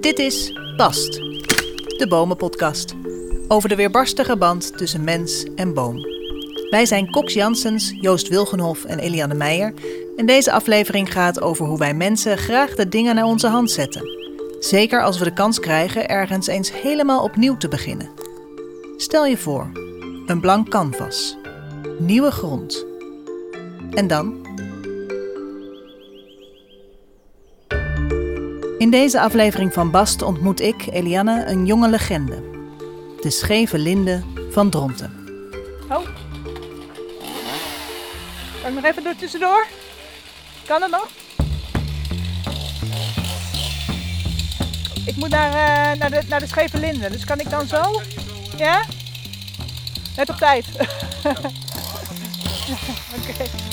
Dit is Bast, de Bomenpodcast. Over de weerbarstige band tussen mens en boom. Wij zijn Cox Janssens, Joost Wilgenhof en Eliane Meijer. En deze aflevering gaat over hoe wij mensen graag de dingen naar onze hand zetten. Zeker als we de kans krijgen ergens eens helemaal opnieuw te beginnen. Stel je voor, een blank canvas, nieuwe grond. En dan? In deze aflevering van Bast ontmoet ik, Eliane, een jonge legende. De scheve linde van Dronten. Oh. Kan ik nog even door tussendoor? Kan het nog? Ik moet naar, uh, naar, de, naar de scheve linde, dus kan ik dan zo? Ja? Net op tijd. Oké.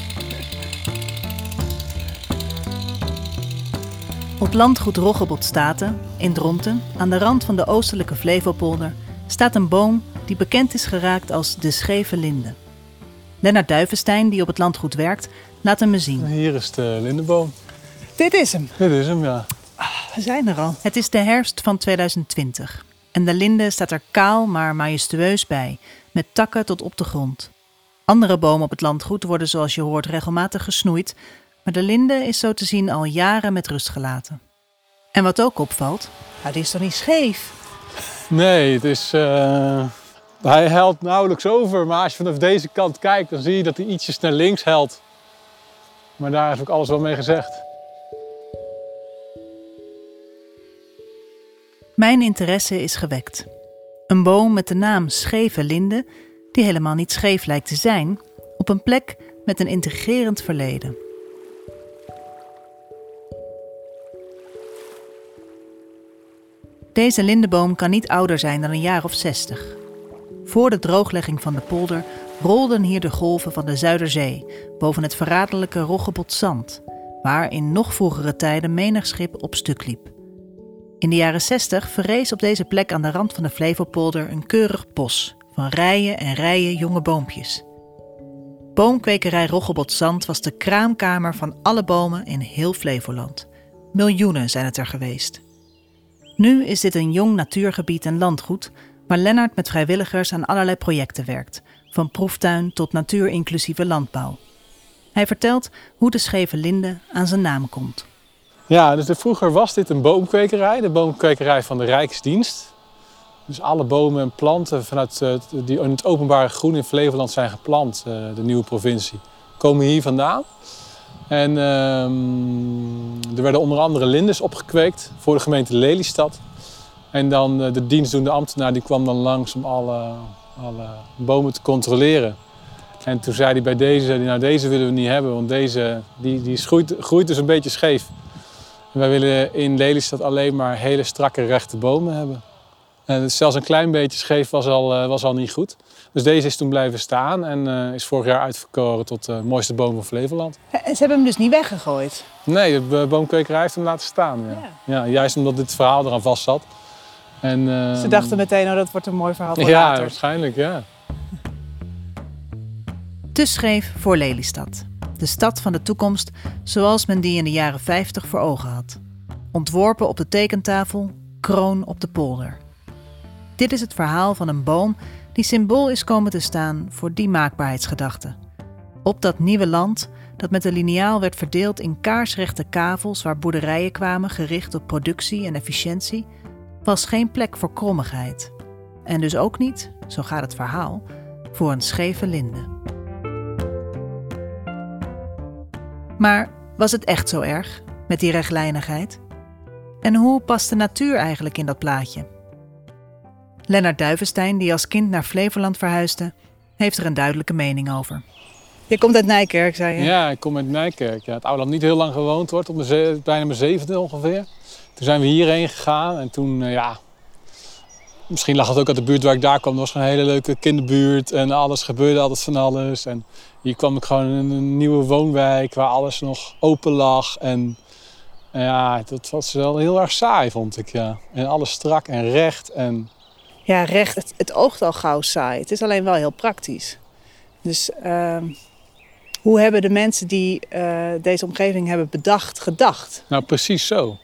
Op landgoed Roggebot Staten, in Dronten, aan de rand van de oostelijke Flevopolder, staat een boom die bekend is geraakt als de scheve linde. Lennart Duivenstein, die op het landgoed werkt, laat hem me zien. Hier is de lindeboom. Dit is hem. Dit is hem, ja. Ah, we zijn er al. Het is de herfst van 2020 en de linde staat er kaal maar majestueus bij, met takken tot op de grond. Andere bomen op het landgoed worden zoals je hoort regelmatig gesnoeid, maar de linde is zo te zien al jaren met rust gelaten. En wat ook opvalt. Nou, die is toch niet scheef? Nee, het is. Uh, hij helpt nauwelijks over, maar als je vanaf deze kant kijkt, dan zie je dat hij ietsjes naar links helt. Maar daar is ook alles wel mee gezegd. Mijn interesse is gewekt. Een boom met de naam Scheve Linde, die helemaal niet scheef lijkt te zijn, op een plek met een intrigerend verleden. Deze lindeboom kan niet ouder zijn dan een jaar of zestig. Voor de drooglegging van de polder rolden hier de golven van de Zuiderzee boven het verraderlijke Roggebot Zand, waar in nog vroegere tijden menig schip op stuk liep. In de jaren 60 verrees op deze plek aan de rand van de Flevopolder een keurig bos van rijen en rijen jonge boompjes. Boomkwekerij Roggebot Zand was de kraamkamer van alle bomen in heel Flevoland. Miljoenen zijn het er geweest. Nu is dit een jong natuurgebied en landgoed waar Lennart met vrijwilligers aan allerlei projecten werkt, van proeftuin tot natuurinclusieve landbouw. Hij vertelt hoe de scheve linde aan zijn naam komt. Ja, dus vroeger was dit een boomkwekerij, de boomkwekerij van de Rijksdienst. Dus alle bomen en planten vanuit, uh, die in het openbare groen in Flevoland zijn geplant, uh, de nieuwe provincie, komen hier vandaan. En ehm, er werden onder andere lindes opgekweekt voor de gemeente Lelystad. En dan uh, de dienstdoende ambtenaar die kwam dan langs om alle, alle bomen te controleren. En toen zei hij bij deze, nou deze willen we niet hebben, want deze die, die groeit, groeit dus een beetje scheef. En wij willen in Lelystad alleen maar hele strakke rechte bomen hebben. En zelfs een klein beetje scheef was al, uh, was al niet goed. Dus deze is toen blijven staan en uh, is vorig jaar uitverkoren tot de mooiste boom van Flevoland. En ze hebben hem dus niet weggegooid? Nee, de boomkwekerij heeft hem laten staan. Ja. Ja. ja juist omdat dit verhaal eraan vast zat. En, uh, ze dachten meteen, oh, dat wordt een mooi verhaal voor Ja, later. waarschijnlijk, ja. Te scheef voor Lelystad. De stad van de toekomst zoals men die in de jaren 50 voor ogen had. Ontworpen op de tekentafel, kroon op de polder. Dit is het verhaal van een boom die symbool is komen te staan voor die maakbaarheidsgedachte. Op dat nieuwe land, dat met een liniaal werd verdeeld in kaarsrechte kavels waar boerderijen kwamen gericht op productie en efficiëntie, was geen plek voor krommigheid. En dus ook niet, zo gaat het verhaal, voor een scheve linde. Maar was het echt zo erg, met die rechtlijnigheid? En hoe past de natuur eigenlijk in dat plaatje? Lennart Duivenstein, die als kind naar Flevoland verhuisde, heeft er een duidelijke mening over. Je komt uit Nijkerk, zei je? Ja, ik kom uit Nijkerk. Ja, het oude land niet heel lang gewoond wordt, op mijn bijna mijn zevende ongeveer. Toen zijn we hierheen gegaan en toen, uh, ja... Misschien lag het ook uit de buurt waar ik daar kwam. Het was een hele leuke kinderbuurt en alles gebeurde altijd van alles. En hier kwam ik gewoon in een nieuwe woonwijk waar alles nog open lag. En ja, dat was wel heel erg saai, vond ik, ja. En alles strak en recht en ja, recht. Het, het oogt al gauw saai. Het is alleen wel heel praktisch. Dus uh, Hoe hebben de mensen die eh, deze omgeving hebben bedacht, gedacht? Nou, precies zo.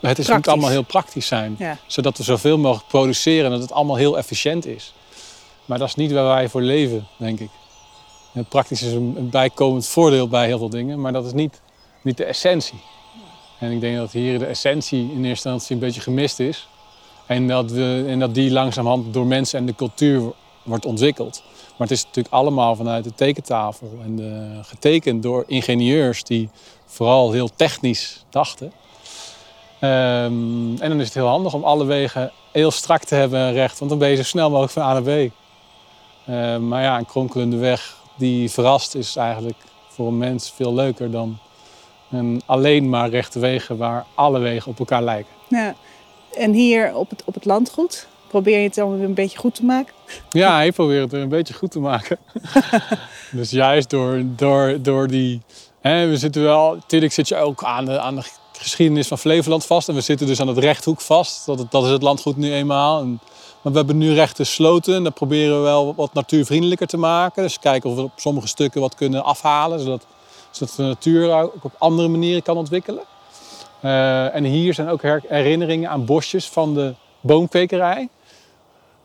Het is, moet allemaal heel praktisch zijn. Ja. Zodat we zoveel mogelijk produceren en dat het allemaal heel efficiënt is. Maar dat is niet waar wij voor leven, denk ik. En praktisch is een een bijkomend voordeel bij heel veel dingen, maar dat is niet, niet de essentie. En ik denk dat hier de essentie in eerste instantie een beetje gemist is. En dat, we, en dat die langzamerhand door mensen en de cultuur wordt ontwikkeld. Maar het is natuurlijk allemaal vanuit de tekentafel en getekend door ingenieurs die vooral heel technisch dachten. Ehm, en dan is het heel handig om alle wegen heel strak te hebben en recht, want dan ben je zo snel mogelijk van A naar B. Ehm, maar ja, een kronkelende weg die verrast is eigenlijk voor een mens veel leuker dan een alleen maar rechte wegen waar alle wegen op elkaar lijken. Ja. En hier op het, op het landgoed, probeer je het dan weer een beetje goed te maken? Ja, hij probeert het er een beetje goed te maken. dus juist door, door, door die. Hè, we zitten wel. Natuurlijk zit je ook aan de, aan de geschiedenis van Flevoland vast. En we zitten dus aan het rechthoek vast. Dat, dat is het landgoed nu eenmaal. En, maar we hebben nu rechte sloten. En dat proberen we wel wat natuurvriendelijker te maken. Dus kijken of we op sommige stukken wat kunnen afhalen. Zodat, zodat de natuur ook op andere manieren kan ontwikkelen. Eh, en hier zijn ook her- herinneringen aan bosjes van de boomkwekerij.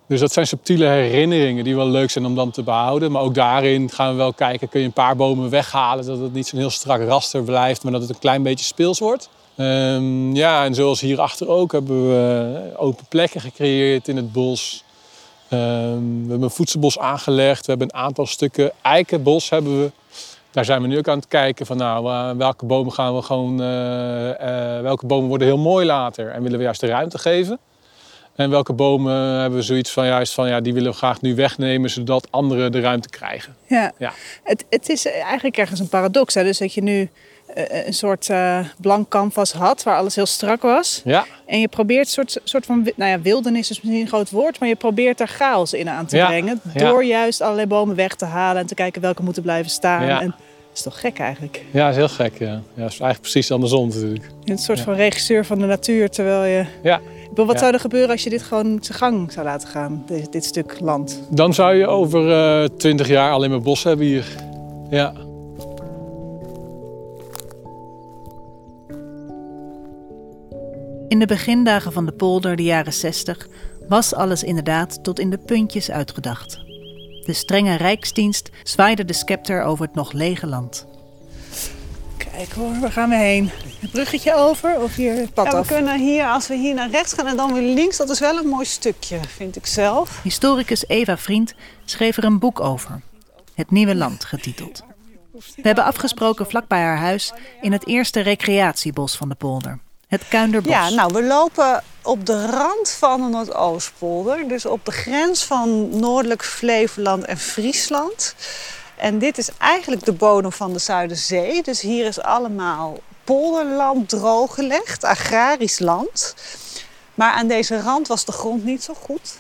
Dus dat zijn subtiele herinneringen die wel leuk zijn om dan te behouden. Maar ook daarin gaan we wel kijken, kun je een paar bomen weghalen. Zodat het niet zo'n heel strak raster blijft, maar dat het een klein beetje speels wordt. Ehm, ja, en zoals hierachter ook hebben we open plekken gecreëerd in het bos. Ehm, we hebben een voedselbos aangelegd. We hebben een aantal stukken eikenbos hebben we. Daar zijn we nu ook aan het kijken van nou, eh, welke bomen gaan we gewoon, eh, eh, welke bomen worden heel mooi later en willen we juist de ruimte geven. En welke bomen hebben we zoiets van juist van ja, die willen we graag nu wegnemen zodat anderen de ruimte krijgen. Ja. Ja. Het, het is eigenlijk ergens een paradox. Hè? Dus dat je nu een soort blank canvas had waar alles heel strak was. Ja, En je probeert een soort, soort van, nou ja, wildernis is misschien een groot woord, maar je probeert er chaos in aan te Ja, brengen. ja. Door juist allerlei bomen weg te halen en te kijken welke moeten blijven staan. Ja. En, dat is toch gek eigenlijk? ja, dat is heel gek. Ja. Ja, dat is eigenlijk precies andersom natuurlijk. Je een soort Ja. van regisseur van de natuur, terwijl je... Ja. Ik bedoel, Wat Ja. zou er gebeuren als je dit gewoon zijn gang zou laten gaan, dit, dit stuk land? Dan zou je over twintig jaar alleen maar bos hebben hier. Ja. In de begindagen van de polder, de jaren 60, was alles inderdaad tot in de puntjes uitgedacht. De strenge rijksdienst zwaaide de scepter over het nog lege land. Kijk hoor, waar gaan we heen? Het bruggetje over of hier het pad Ja, we af? kunnen hier, als we hier naar rechts gaan en dan weer links, dat is wel een mooi stukje, vind ik zelf. Historicus Eva Vriend schreef er een boek over. Het Nieuwe Land getiteld. We hebben afgesproken vlakbij haar huis in het eerste recreatiebos van de polder. Het Kuinderbos. Ja, nou, we lopen op de rand van de Noordoostpolder, dus op de grens van Noordelijk Flevoland en Friesland. En dit is eigenlijk de bodem van de Zuiderzee, dus hier is allemaal polderland drooggelegd, agrarisch land. Maar aan deze rand was de grond niet zo goed.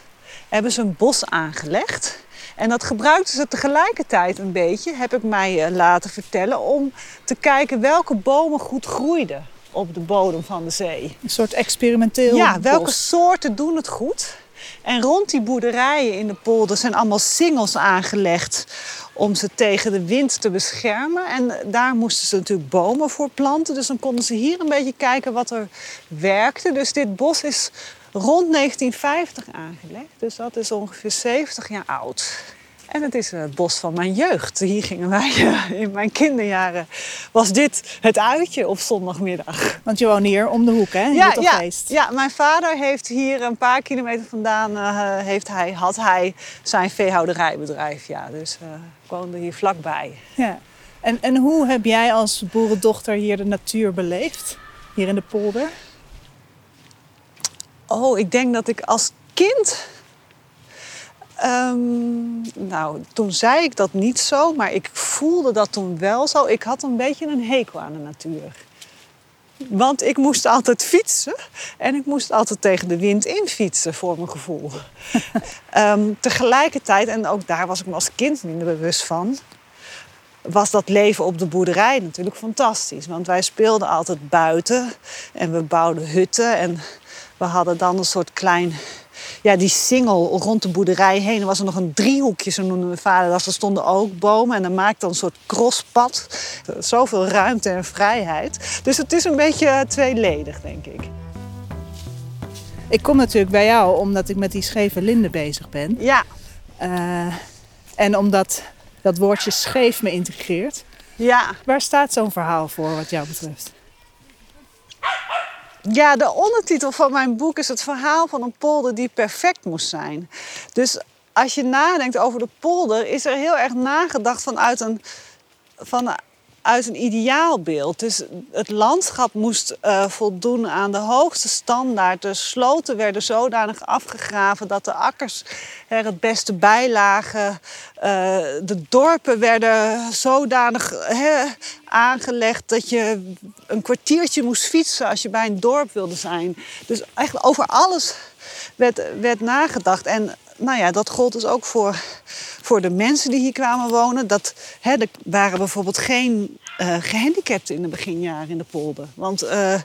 Hebben ze een bos aangelegd. En dat gebruikten ze tegelijkertijd een beetje, heb ik mij eh, laten vertellen, om te kijken welke bomen goed groeiden op de bodem van de zee. Een soort experimenteel Ja, welke bos. soorten doen het goed? En rond die boerderijen in de polder zijn allemaal singels aangelegd om ze tegen de wind te beschermen. En daar moesten ze natuurlijk bomen voor planten. Dus dan konden ze hier een beetje kijken wat er werkte. Dus dit bos is rond 1950 aangelegd. Dus dat is ongeveer 70 jaar oud. En het is het bos van mijn jeugd. Hier gingen wij eh, in mijn kinderjaren. Was dit het uitje op zondagmiddag? Want je woont hier om de hoek, hè? In Ja, ja, ja, mijn vader heeft hier een paar kilometer vandaan eh, heeft hij, had hij zijn veehouderijbedrijf. Ja, dus eh, ik woonde hier vlakbij. Ja. En, en hoe heb jij als boerendochter hier de natuur beleefd? Hier in de polder? Oh, ik denk dat ik als kind. Ehm, nou, toen zei ik dat niet zo, maar ik voelde dat toen wel zo. Ik had een beetje een hekel aan de natuur. Want ik moest altijd fietsen en ik moest altijd tegen de wind in fietsen, voor mijn gevoel. Ehm, tegelijkertijd, en ook daar was ik me als kind minder bewust van, was dat leven op de boerderij natuurlijk fantastisch. Want wij speelden altijd buiten en we bouwden hutten en we hadden dan een soort klein ja, die singel rond de boerderij heen. Er was er nog een driehoekje, zo noemde mijn vader dat. Er stonden ook bomen en dan maakt dan een soort crosspad. Zoveel ruimte en vrijheid. Dus het is een beetje tweeledig, denk ik. Ik kom natuurlijk bij jou omdat ik met die scheve linden bezig ben. Ja, Eh, en omdat dat woordje scheef me integreert. ja. Waar staat zo'n verhaal voor wat jou betreft? Ja, de ondertitel van mijn boek is het verhaal van een polder die perfect moest zijn. Dus als je nadenkt over de polder, is er heel erg nagedacht vanuit een, vanuit een ideaalbeeld. Dus het landschap moest eh, voldoen aan de hoogste standaard. De sloten werden zodanig afgegraven dat de akkers er het beste bij lagen. Eh, de dorpen werden zodanig aangelegd dat je een kwartiertje moest fietsen als je bij een dorp wilde zijn. Dus eigenlijk over alles werd, werd nagedacht. En nou ja, dat gold dus ook voor, voor de mensen die hier kwamen wonen. Dat, hè, er waren bijvoorbeeld geen eh, gehandicapten in de beginjaren in de polder. Want eh,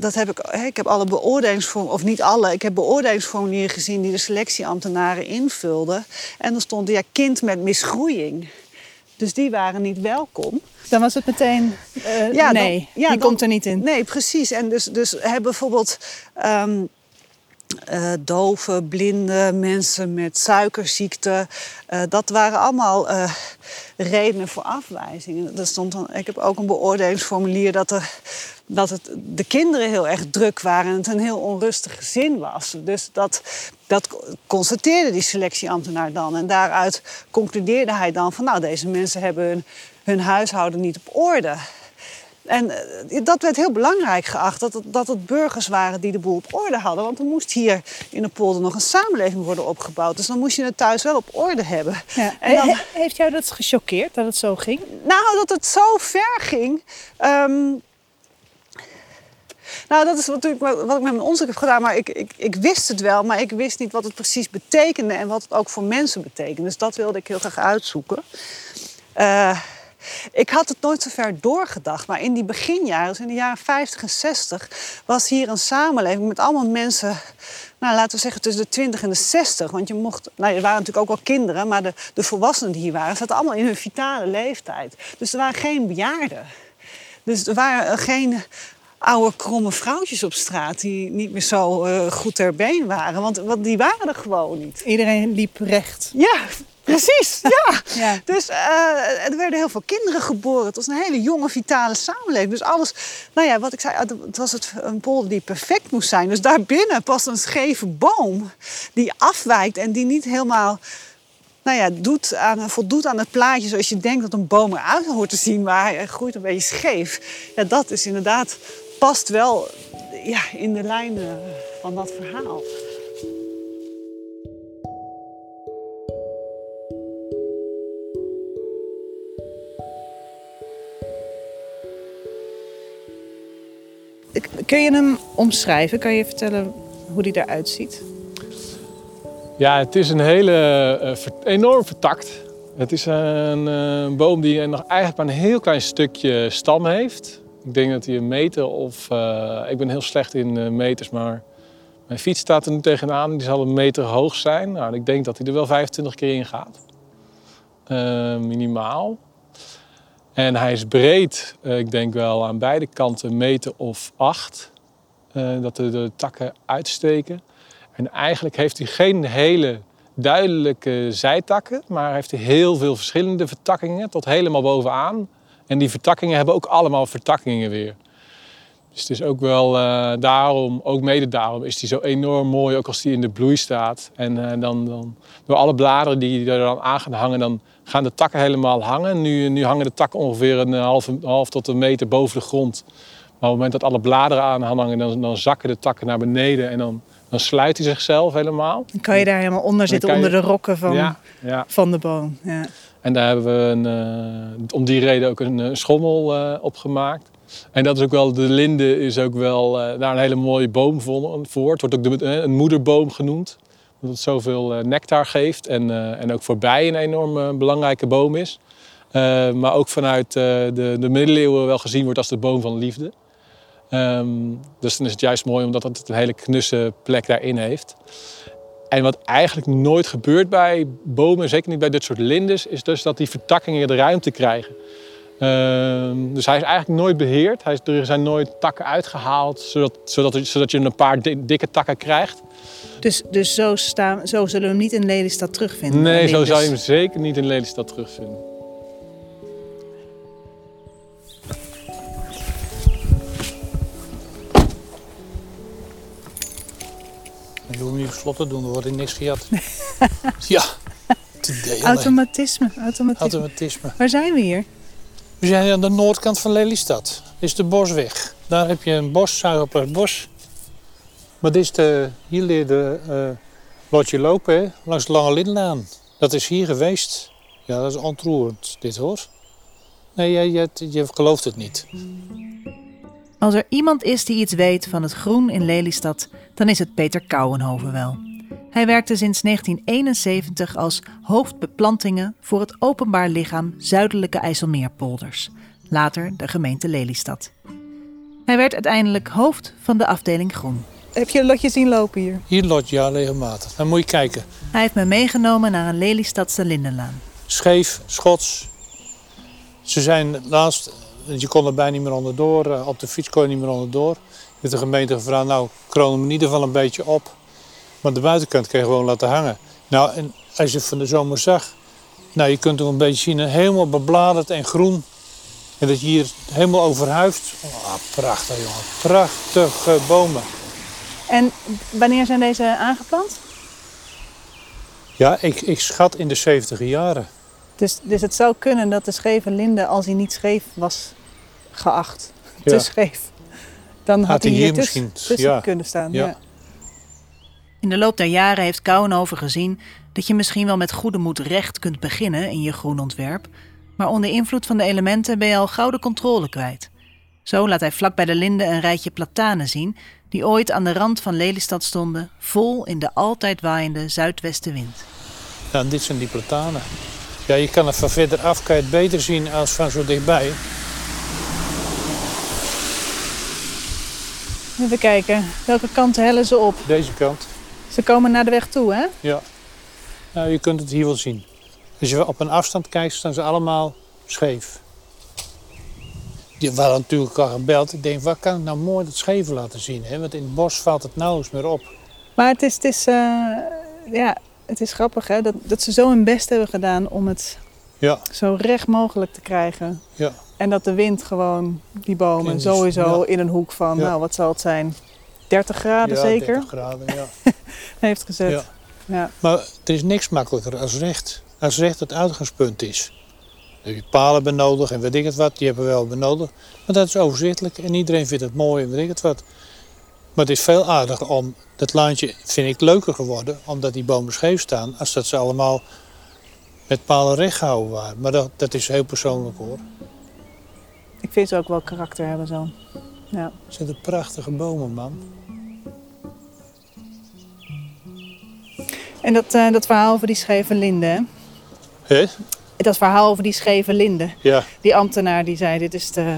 dat heb ik, hè, ik heb alle beoordelingsformulieren, of niet alle, ik heb beoordelingsformulieren gezien die de selectieambtenaren invulden. En er stond ja, kind met misgroeiing. Dus die waren niet welkom. Dan was het meteen, eh, Ja, dan- nee, ja, die dan- komt er niet in. Nee, precies. En dus, dus hebben bijvoorbeeld ehm eh, doven, blinden, mensen met suikerziekte. eh, dat waren allemaal eh, redenen voor afwijzing. Er stond dan, ik heb ook een beoordelingsformulier dat, er, dat het, de kinderen heel erg druk waren en het een heel onrustig gezin was. Dus dat, dat constateerde die selectieambtenaar dan. En daaruit concludeerde hij dan van nou, deze mensen hebben hun huishouden niet op orde. En eh, dat werd heel belangrijk geacht, dat het, dat het burgers waren die de boel op orde hadden. Want er moest hier in de polder nog een samenleving worden opgebouwd. Dus dan moest je het thuis wel op orde hebben. Ja. En dan- He- heeft jou dat gechoqueerd dat het zo ging? nou, dat het zo ver ging. ehm, nou, dat is natuurlijk wat wat ik met mijn onderzoek heb gedaan. Maar ik, ik, ik wist het wel, maar ik wist niet wat het precies betekende en wat het ook voor mensen betekent. Dus dat wilde ik heel graag uitzoeken. Eh, ik had het nooit zo ver doorgedacht, maar in die beginjaren, dus in de jaren 50 en 60, was hier een samenleving met allemaal mensen, nou, laten we zeggen tussen de 20 en de 60. Want je mocht, nou, er waren natuurlijk ook wel kinderen, maar de, de volwassenen die hier waren, zaten allemaal in hun vitale leeftijd. Dus er waren geen bejaarden. Dus er waren geen oude kromme vrouwtjes op straat die niet meer zo eh, goed ter been waren. Want, want die waren er gewoon niet. Iedereen liep recht. Ja, precies. Ja. Ja. Dus eh, er werden heel veel kinderen geboren. Het was een hele jonge, vitale samenleving. Dus alles, nou ja, wat ik zei, het was het een polder die perfect moest zijn. Dus daarbinnen past een scheve boom die afwijkt en die niet helemaal nou ja, doet aan, voldoet aan het plaatje zoals je denkt dat een boom eruit hoort te zien, maar hij groeit een beetje scheef. Ja, dat is inderdaad, past wel ja, in de lijn van dat verhaal. Kun je hem omschrijven? Kan je vertellen hoe die eruit ziet? Ja, het is een hele eh, enorm vertakt. Het is een eh, boom die nog eigenlijk maar een heel klein stukje stam heeft. Ik denk dat hij een meter of... eh, ik ben heel slecht in meters, maar mijn fiets staat er nu tegenaan. Die zal een meter hoog zijn. Nou, ik denk dat hij er wel 25 keer in gaat. Minimaal. En hij is breed, eh, ik denk wel aan beide kanten meter of acht. eh, dat de, de takken uitsteken. En eigenlijk heeft hij geen hele duidelijke zijtakken, maar heeft hij heel veel verschillende vertakkingen tot helemaal bovenaan. En die vertakkingen hebben ook allemaal vertakkingen weer. Dus het is ook wel eh, daarom, ook mede daarom, is hij zo enorm mooi, ook als hij in de bloei staat. En eh, dan, dan door alle bladeren die er dan aan gaan hangen, dan gaan de takken helemaal hangen. Nu, nu hangen de takken ongeveer een half, half tot een meter boven de grond. Maar op het moment dat alle bladeren aan hangen, dan, dan zakken de takken naar beneden en dan, dan sluit hij zichzelf helemaal. Dan kan je daar helemaal onder zitten, je- onder de rokken van, Ja, ja. van de boom. Ja. En daar hebben we een, eh, om die reden ook een, schommel eh, op gemaakt. En dat is ook wel, de linde is ook wel eh, daar een hele mooie boom voor. Het wordt ook eh, een moederboom genoemd. Omdat het zoveel eh, nectar geeft en, en ook voor bijen een enorm belangrijke boom is. Maar ook vanuit de, de middeleeuwen wel gezien wordt als de boom van liefde. Ehm, dus dan is het juist mooi omdat het een hele knusse plek daarin heeft. En wat eigenlijk nooit gebeurt bij bomen, zeker niet bij dit soort lindes, is dus dat die vertakkingen de ruimte krijgen. Ehm, dus hij is eigenlijk nooit beheerd. Hij is, er zijn nooit takken uitgehaald, zodat, zodat, zodat je een paar di- dikke takken krijgt. Dus, dus zo, staan, zo zullen we hem niet in Lelystad terugvinden? Nee, zo zou je hem zeker niet in Lelystad terugvinden. Je hoeft niet op slot te doen, er wordt er niks gejat. ja, alleen. Automatisme, automatisme. Automatisme. Waar zijn we hier? We zijn aan de noordkant van Lelystad. Is de bosweg. Daar heb je een bos, Zuigerplas bos. Maar dit is de, hier leer je eh lotje lopen, hè, langs de Lange Lindenlaan. Dat is hier geweest. Ja, dat is ontroerend, dit hoor. Nee, je, je, je gelooft het niet. Als er iemand is die iets weet van het groen in Lelystad, dan is het Peter Kouwenhoven wel. Hij werkte sinds 1971 als hoofd beplantingen voor het openbaar lichaam Zuidelijke IJsselmeerpolders, later de gemeente Lelystad. Hij werd uiteindelijk hoofd van de afdeling groen. Heb je een lotje zien lopen hier? Hier lot ja regelmatig. Dan moet je kijken. Hij heeft me meegenomen naar een Lelystadse lindenlaan. Scheef, schots. Ze zijn laatst, je kon er bijna niet meer onderdoor. eh, Op de fiets kon je niet meer onderdoor. Heeft de gemeente gevraagd, nou, kroon hem in ieder geval een beetje op. Maar de buitenkant kan je gewoon laten hangen. Nou, en als je het van de zomer zag, nou, je kunt hem een beetje zien, helemaal bebladerd en groen. En dat je hier helemaal overhuift. Ah, prachtig, jongen. Prachtige bomen. En wanneer zijn deze aangeplant? Ja, ik, ik schat in de 70 jaren. Dus, dus het zou kunnen dat de scheve linde, als hij niet scheef was geacht, te scheef, dan had, Had hij hij hier, hier tussen, misschien- tussen ja. kunnen staan. Ja. In de loop der jaren heeft Kouwenhoven gezien dat je misschien wel met goede moed recht kunt beginnen in je groenontwerp, maar onder invloed van de elementen ben je al gauw de controle kwijt. Zo laat hij vlak bij de linde een rijtje platanen zien die ooit aan de rand van Lelystad stonden, vol in de altijd waaiende zuidwestenwind. Ja, en dit zijn die platanen. Ja, je kan het van verder af kan je het beter zien als van zo dichtbij. Even kijken, welke kanten hellen ze op? Deze kant. Ze komen naar de weg toe, hè? Ja. Nou, je kunt het hier wel zien. Als je op een afstand kijkt, staan ze allemaal scheef. Die waren natuurlijk al gebeld. Ik denk, wat kan ik nou mooi dat scheve laten zien? Hè? Want in het bos valt het nauwelijks meer op. Maar het is, het is, eh, ja, het is grappig hè, dat, dat ze zo hun best hebben gedaan om het Ja, zo recht mogelijk te krijgen. ja. En dat de wind gewoon die bomen In sowieso ja. in een hoek van, nou wat zal het zijn, 30 graden ja, zeker, 30 graden, ja. heeft gezet. Ja. Ja. Maar er is niks makkelijker als recht. Als recht het uitgangspunt is. Daar heb je palen benodigd en weet ik het wat, die hebben we wel benodigd. Maar dat is overzichtelijk en iedereen vindt het mooi en weet ik het wat. Maar het is veel aardiger om, dat laantje vind ik leuker geworden, omdat die bomen scheef staan, als dat ze allemaal met palen recht gehouden waren. Maar dat, dat is heel persoonlijk hoor. Ik vind ze ook wel karakter hebben zo. Ja. Het zijn de prachtige bomen man. En dat, eh, dat verhaal over die scheve linde, hè? Dat verhaal over die scheve linde. Ja, Die ambtenaar die zei, dit is te,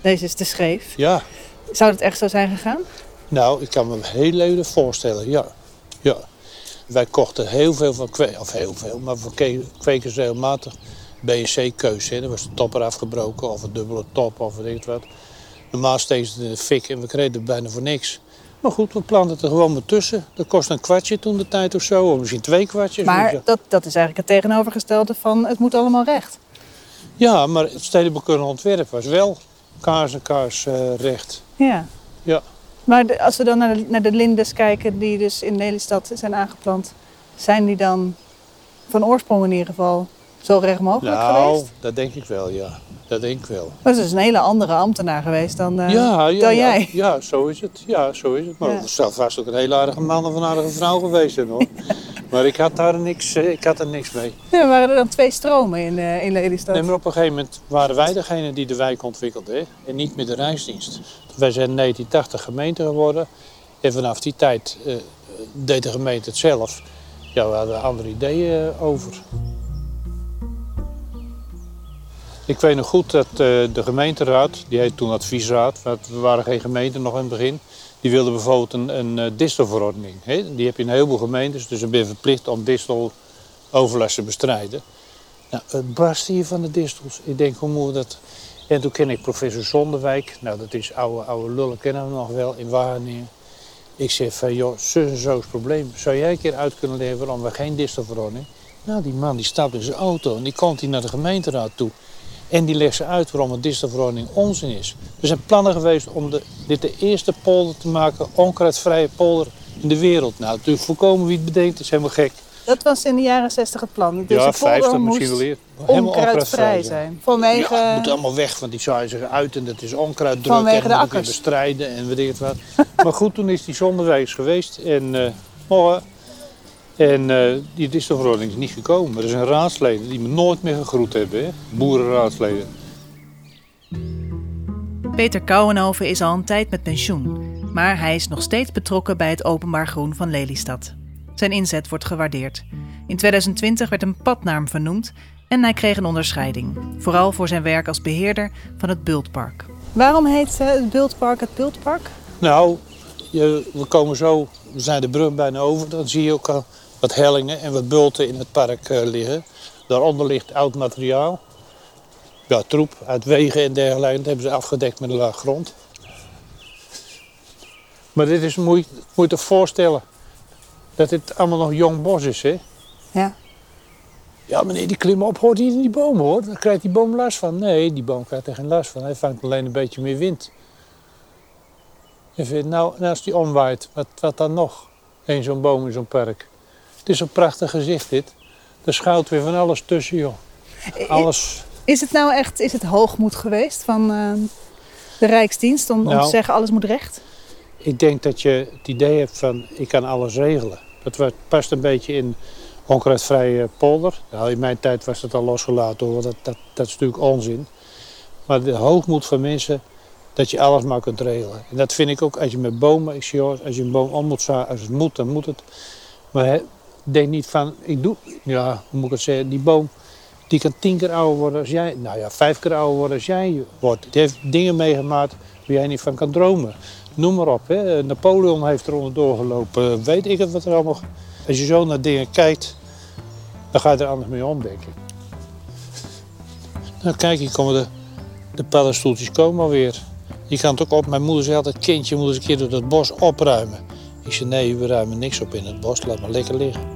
deze is te scheef. ja. Zou dat echt zo zijn gegaan? Nou, ik kan me heel leuk voorstellen, ja. ja. Wij kochten heel veel van kwekers, of heel veel, maar van ke- kwekers regelmatig BNC-keus. hè. Er was de top eraf gebroken of een dubbele top of weet ik wat. Normaal in de fik en we kregen het bijna voor niks. Maar goed, we planten er gewoon maar tussen. Dat kost een kwartje toen de tijd of zo, of misschien twee kwartjes. Maar dat, dat is eigenlijk het tegenovergestelde van het moet allemaal recht. Ja, maar het stedelijk ontwerp was wel kaars en kaars eh, recht. Ja. Ja. Maar de- als we dan naar de, naar de lindes kijken die dus in Lelystad zijn aangeplant, zijn die dan van oorsprong in ieder geval zo recht mogelijk Nou, geweest? dat denk ik wel, ja. Dat denk ik wel. Dat is dus een hele andere ambtenaar geweest dan, eh, ja, ja, dan jij. Ja, zo is het. Ja, zo is het. Maar Ja. zou vast ook een hele aardige man of een aardige vrouw geweest zijn hoor. maar ik had daar niks, eh, ik had er niks mee. Ja, waren er dan twee stromen in, eh, in Lelystad? Nee, maar op een gegeven moment waren wij degene die de wijk ontwikkelden. Hè? En niet meer de reisdienst. Wij zijn in 1980 gemeente geworden. En vanaf die tijd deed de gemeente het zelf. Ja, we hadden andere ideeën over. Ik weet nog goed dat eh, de gemeenteraad, die heet toen adviesraad, want we waren geen gemeente nog in het begin, die wilde bijvoorbeeld een, een uh, distelverordening. Die heb je in heel veel gemeentes, dus dan ben verplicht om disteloverlast te bestrijden. Nou, het barst hier van de distels. Ik denk, hoe moet dat? En toen ken ik professor Zonderwijk, nou dat is oude, oude lullen, kennen we nog wel, in Wageningen. Ik zeg van, joh, zus en zo is het probleem. Zou jij een keer uit kunnen leggen waarom we geen distelverordening? Nou, die man die stapt in zijn auto en die komt hier naar de gemeenteraad toe. En die legt ze uit waarom een distelverordening onzin is. Er zijn plannen geweest om de, dit de eerste polder te maken, onkruidvrije polder in de wereld. Nou, natuurlijk voorkomen wie het bedenkt, dat is helemaal gek. Dat was in de jaren 60 het plan. Dus ja, de polder 50 moest misschien wel eerder. Onkruidvrij zijn. Vanwege, Ja, het moet allemaal weg, want die zaaien zich uit en dat is onkruiddruk Vanwege en de dat moet je akkers. bestrijden en weet ik het wat. maar goed, toen is die zonderwijs geweest en eh, morgen. En eh, die is niet gekomen. Er zijn raadsleden die me nooit meer gegroet hebben, hè? boerenraadsleden. Peter Kouwenhoven is al een tijd met pensioen, maar hij is nog steeds betrokken bij het openbaar groen van Lelystad. Zijn inzet wordt gewaardeerd. In 2020 werd een pad naar hem vernoemd en hij kreeg een onderscheiding, vooral voor zijn werk als beheerder van het Bultpark. waarom heet het Bultpark het Bultpark? Nou, je, we komen zo, we zijn de brug bijna over. Dan zie je ook al wat hellingen en wat bulten in het park eh, liggen. Daaronder ligt oud materiaal. Ja, troep uit wegen en dergelijke. Dat hebben ze afgedekt met een laag grond. Maar dit is, moet je, moet je toch voorstellen dat dit allemaal nog jong bos is, hè? Ja. Ja, meneer, die klimmen op hoort niet in die boom, hoor. Dan krijgt die boom last van. Nee, die boom krijgt er geen last van. Hij vangt alleen een beetje meer wind. En vindt, nou, en als die omwaait, wat, wat dan nog? Eén zo'n boom in zo'n park. Het is een prachtig gezicht, dit. Er schuilt weer van alles tussen, joh. Alles. Is het nou echt is het hoogmoed geweest van eh, de Rijksdienst om, om Nou. te zeggen alles moet recht? Ik denk dat je het idee hebt van, ik kan alles regelen. Dat past een beetje in onkruidvrije polder. Nou, in mijn tijd was het al losgelaten, hoor. Dat, dat, dat is natuurlijk onzin. Maar de hoogmoed van mensen, dat je alles maar kunt regelen. En dat vind ik ook als je met bomen, ik zie als je een boom om moet zagen, als het moet, dan moet het. Maar denk niet van, ik doe, ja, hoe moet ik het zeggen, die boom, die kan tien keer ouder worden als jij, nou ja, vijf keer ouder worden als jij wordt. Die heeft dingen meegemaakt waar jij niet van kan dromen. Noem maar op, hè. Napoleon heeft er onderdoor gelopen, weet ik het wat er allemaal. Als je zo naar dingen kijkt, dan ga je er anders mee om, denk ik. Nou, kijk, hier komen de, de paddenstoeltjes komen alweer. Je kan het ook op. Mijn moeder zei altijd, kindje, je moet eens een keer door dat bos opruimen. Ik zei, nee, we ruimen niks op in het bos, laat maar lekker liggen.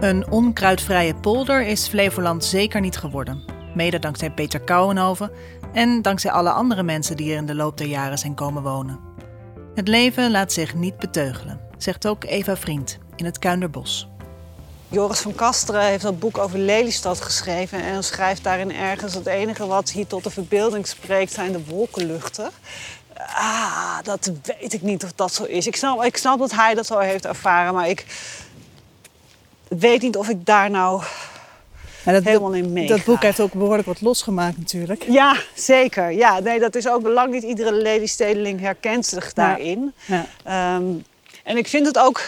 Een onkruidvrije polder is Flevoland zeker niet geworden. Mede dankzij Peter Kouwenhoven en dankzij alle andere mensen die er in de loop der jaren zijn komen wonen. Het leven laat zich niet beteugelen, zegt ook Eva Vriend in het Kuinderbos. Joris van Kasteren heeft dat boek over Lelystad geschreven en schrijft daarin ergens: het enige wat hier tot de verbeelding spreekt zijn de wolkenluchten. Ah, dat weet ik niet of dat zo is. Ik snap, ik snap dat hij dat zo heeft ervaren, maar ik weet niet of ik daar nou dat, helemaal in meega. dat boek heeft ook behoorlijk wat losgemaakt natuurlijk. Ja, zeker. Ja, nee, dat is ook lang niet iedere Lelystedeling herkent zich daarin. Ja. Ehm, en ik vind het ook.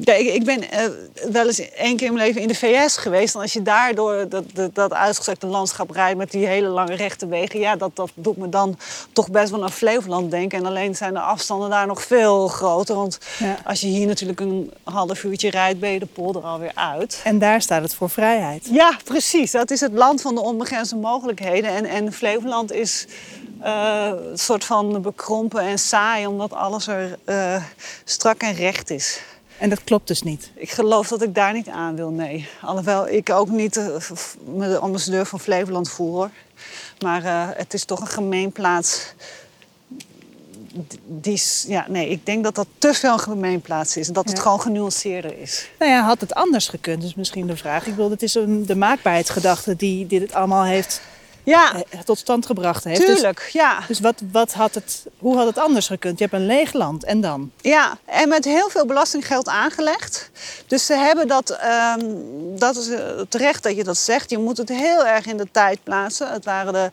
Ja, ik, ik ben eh, wel eens één keer in mijn leven in de VS geweest. En als je daar door dat, dat, dat uitgestrekte landschap rijdt met die hele lange rechte wegen, ja, dat, dat doet me dan toch best wel aan Flevoland denken. En alleen zijn de afstanden daar nog veel groter. Want Ja. als je hier natuurlijk een half uurtje rijdt, ben je de polder alweer uit. En daar staat het voor vrijheid. Ja, precies. Dat is het land van de onbegrensde mogelijkheden. En, en Flevoland is eh, een soort van bekrompen en saai, omdat alles er eh, strak en recht is. En dat klopt dus niet. Ik geloof dat ik daar niet aan wil, nee. Alhoewel ik ook niet eh, me de ambassadeur van Flevoland voel, hoor. Maar eh, het is toch een gemeenplaats. Die is, ja, nee, ik denk dat dat te veel een gemeenplaats is. Dat het gewoon genuanceerder is. Nou ja, had het anders gekund, is misschien de vraag. Ik bedoel, het is een, de maakbaarheidsgedachte die dit allemaal heeft, Ja, eh, tot stand gebracht heeft. Dus- tuurlijk, ja. Dus wat, wat had het, hoe had het anders gekund? Je hebt een leeg land en dan? Ja, en met heel veel belastinggeld aangelegd. Dus ze hebben dat, ehm, dat is eh, terecht dat je dat zegt. Je moet het heel erg in de tijd plaatsen. Het waren de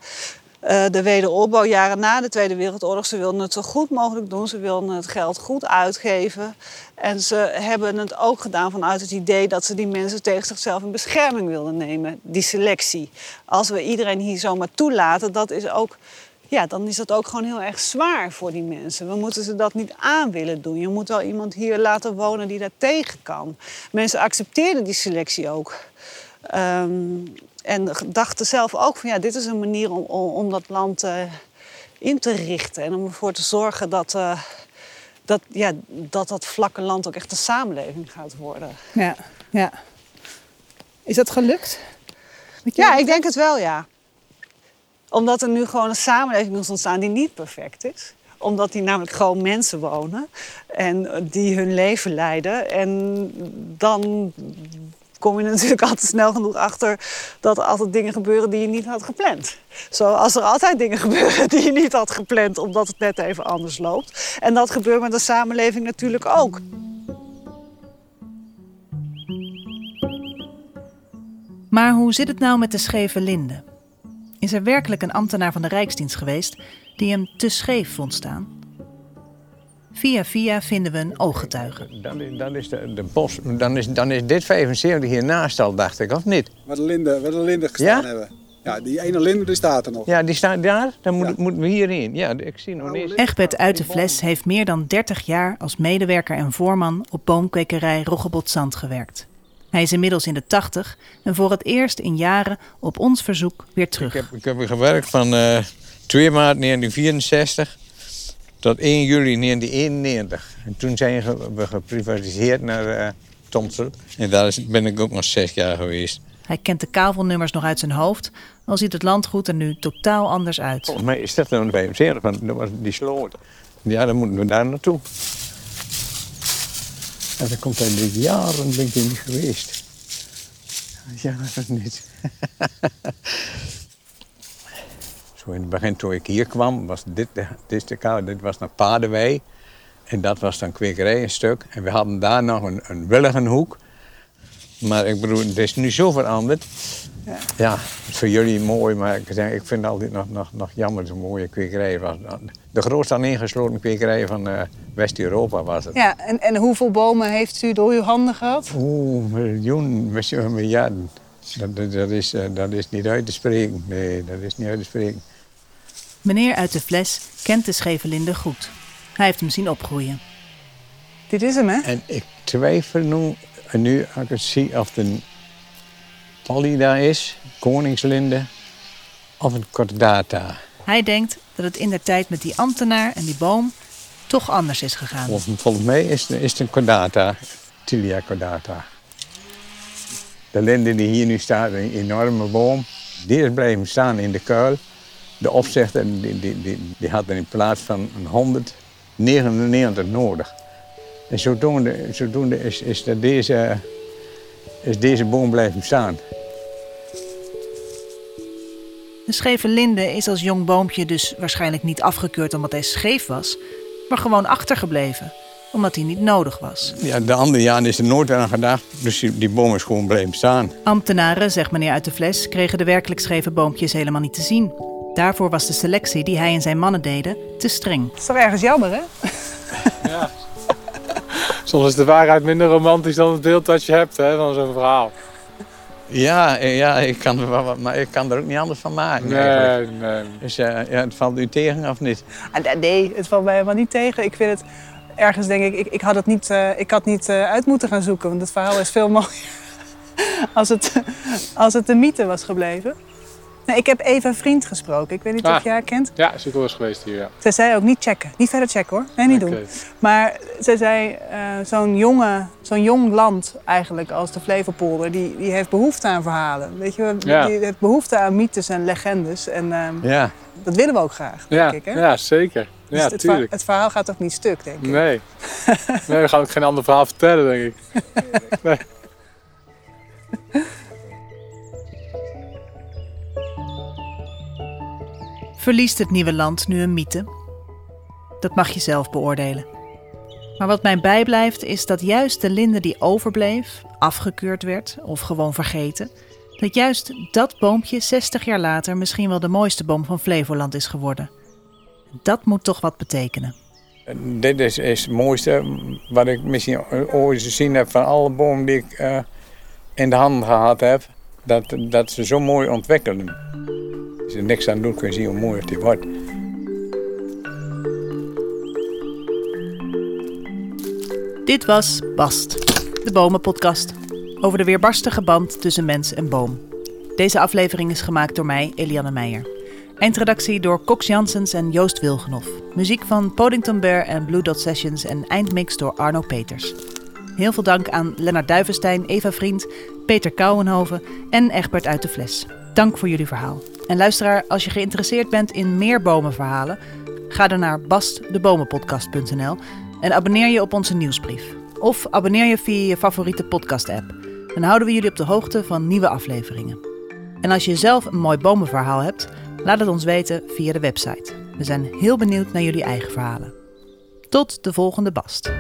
eh, de wederopbouwjaren na de Tweede Wereldoorlog. Ze wilden het zo goed mogelijk doen. Ze wilden het geld goed uitgeven. En ze hebben het ook gedaan vanuit het idee dat ze die mensen tegen zichzelf in bescherming wilden nemen. Die selectie. Als we iedereen hier zomaar toelaten, dat is ook ja, dan is dat ook gewoon heel erg zwaar voor die mensen. We moeten ze dat niet aan willen doen. Je moet wel iemand hier laten wonen die dat tegen kan. Mensen accepteerden die selectie ook. Ehm, en dachten zelf ook van ja, dit is een manier om, om, om dat land uh, in te richten. En om ervoor te zorgen dat, uh, dat, ja, dat dat vlakke land ook echt een samenleving gaat worden. Ja, ja. Is dat gelukt? Ja, ik denk het wel, ja omdat er nu gewoon een samenleving is ontstaan die niet perfect is omdat die namelijk gewoon mensen wonen en die hun leven leiden. En dan kom je natuurlijk altijd snel genoeg achter dat er altijd dingen gebeuren die je niet had gepland. Zoals er altijd dingen gebeuren die je niet had gepland, omdat het net even anders loopt. En dat gebeurt met de samenleving natuurlijk ook. Maar hoe zit het nou met de scheve linden? Is er werkelijk een ambtenaar van de Rijksdienst geweest die hem te scheef vond staan? Via via vinden we een ooggetuige. Dan is, dan is, de, de bos, dan is, dan is dit 75 hiernaast al, dacht ik, of niet? Waar de linden, waar de linden gestaan Ja? hebben. Ja, die ene linde die staat er nog. Ja, die staat daar, dan moet, Ja. moeten we hierin. Ja, ik zie nog niet. Egbert uit de Fles heeft meer dan 30 jaar als medewerker en voorman op boomkwekerij Roggebot Zand gewerkt. Hij is inmiddels in de 80 en voor het eerst in jaren op ons verzoek weer Ik terug. heb, ik heb gewerkt van eh 2 maart 1964 tot 1 juli 1991. En toen zijn we geprivatiseerd naar eh Tomsel. En daar ben ik ook nog zes jaar geweest. Hij kent de kavelnummers nog uit zijn hoofd, al ziet het landgoed er nu totaal anders uit. Volgens mij is dat dan 75, want dat was die sloot. Ja, dan moeten we daar naartoe. En dat komt uit de jaren ben ik hier niet geweest. Ja, dat is niet. Zo in het begin toen ik hier kwam, was dit de, dit de kou, dit was naar Padenwei. En dat was dan kwekerij een stuk. En we hadden daar nog een, een Willigenhoek. Maar ik bedoel, het is nu zo veranderd. Ja. Ja, voor jullie mooi, maar ik, zeg, ik vind het altijd nog, nog, nog jammer zo'n mooie kwekerij. Was. De grootste aaneengesloten kwekerij van eh, West-Europa was het. Ja, en, en hoeveel bomen heeft u door uw handen gehad? Oeh, miljoen, misschien miljarden. Dat, dat, dat is, eh, dat is niet uit te spreken. Nee, dat is niet uit te spreken. Meneer uit de Fles kent de scheve linde goed. Hij heeft hem zien opgroeien. Dit is hem, hè? En ik twijfel nu, en nu als ik het zie of het een Polly daar is, Koningslinde, of een Cordata. Hij denkt dat het in der tijd met die ambtenaar en die boom toch anders is gegaan. Of, volgens mij is, het- is het een Cordata, Tilia Cordata. De linde die hier nu staat, een enorme boom, die is blijven staan in de kuil. De opzichter die, die, die, die had er in plaats van een 199 nodig. En zodoende, zodoende is, is, dat deze, is deze boom blijven staan. De scheve linde is als jong boompje dus waarschijnlijk niet afgekeurd omdat hij scheef was, maar gewoon achtergebleven, omdat hij niet nodig was. Ja, de andere jaren is er nooit aan gedacht, dus die, die boom is gewoon blijven staan. Ambtenaren, zegt meneer uit de Fles, kregen de werkelijk scheve boompjes helemaal niet te zien. Daarvoor was de selectie die hij en zijn mannen deden te streng. Dat is toch ergens jammer, hè? Soms is de waarheid minder romantisch dan het beeld dat je hebt hè, van zo'n verhaal. Ja, ja ik kan er maar ik kan er ook niet anders van maken. eigenlijk. Nee, nee. Dus eh, ja, het valt u tegen of niet? Ah, Nee, het valt mij helemaal niet tegen. Ik vind het ergens, denk ik, ik, ik had het niet, eh, ik had niet eh, uit moeten gaan zoeken. Want het verhaal is veel mooier als het, als het een mythe was gebleven. Nee, ik heb Eva Vriend gesproken. Ik weet niet Ah. of je haar kent. Ja, is ook wel eens geweest hier, ja. Zij zei ook niet checken. Niet verder checken hoor. Nee, niet doen. Maar zij zei, eh, zo'n jonge, zo'n jong land eigenlijk als de Flevopolder, die, die heeft behoefte aan verhalen. Weet je, wel? Ja. die heeft behoefte aan mythes en legendes. En ehm, Ja. dat willen we ook graag, Ja, denk ik. Hè? ja, zeker. Dus Ja, het, tuurlijk. het verhaal gaat ook niet stuk, denk ik. Nee. nee, we gaan ook geen ander verhaal vertellen, denk ik. Nee. Verliest het nieuwe land nu een mythe? Dat mag je zelf beoordelen. Maar wat mij bijblijft is dat juist de linde die overbleef, afgekeurd werd of gewoon vergeten, Dat juist dat boompje 60 jaar later misschien wel de mooiste boom van Flevoland is geworden. Dat moet toch wat betekenen. Dit is, is het mooiste wat ik misschien ooit gezien heb van alle bomen die ik eh, in de handen gehad heb. Dat, dat ze zo mooi ontwikkelen. Als je er niks aan doet, kun je zien hoe mooi het wordt. Dit was Bast, de Bomenpodcast. Over de weerbarstige band tussen mens en boom. Deze aflevering is gemaakt door mij, Eliane Meijer. Eindredactie door Cox Janssens en Joost Wilgenhoff. Muziek van Podington Bear en Blue Dot Sessions en eindmix door Arno Peters. Heel veel dank aan Lennart Duivenstein, Eva Vriend, Peter Kouwenhoven en Egbert uit de Fles. Dank voor jullie verhaal. En luisteraar, als je geïnteresseerd bent in meer bomenverhalen, ga dan naar bastdebomenpodcast.nl en abonneer je op onze nieuwsbrief. Of abonneer je via je favoriete podcast-app. Dan houden we jullie op de hoogte van nieuwe afleveringen. En als je zelf een mooi bomenverhaal hebt, laat het ons weten via de website. We zijn heel benieuwd naar jullie eigen verhalen. Tot de volgende Bast.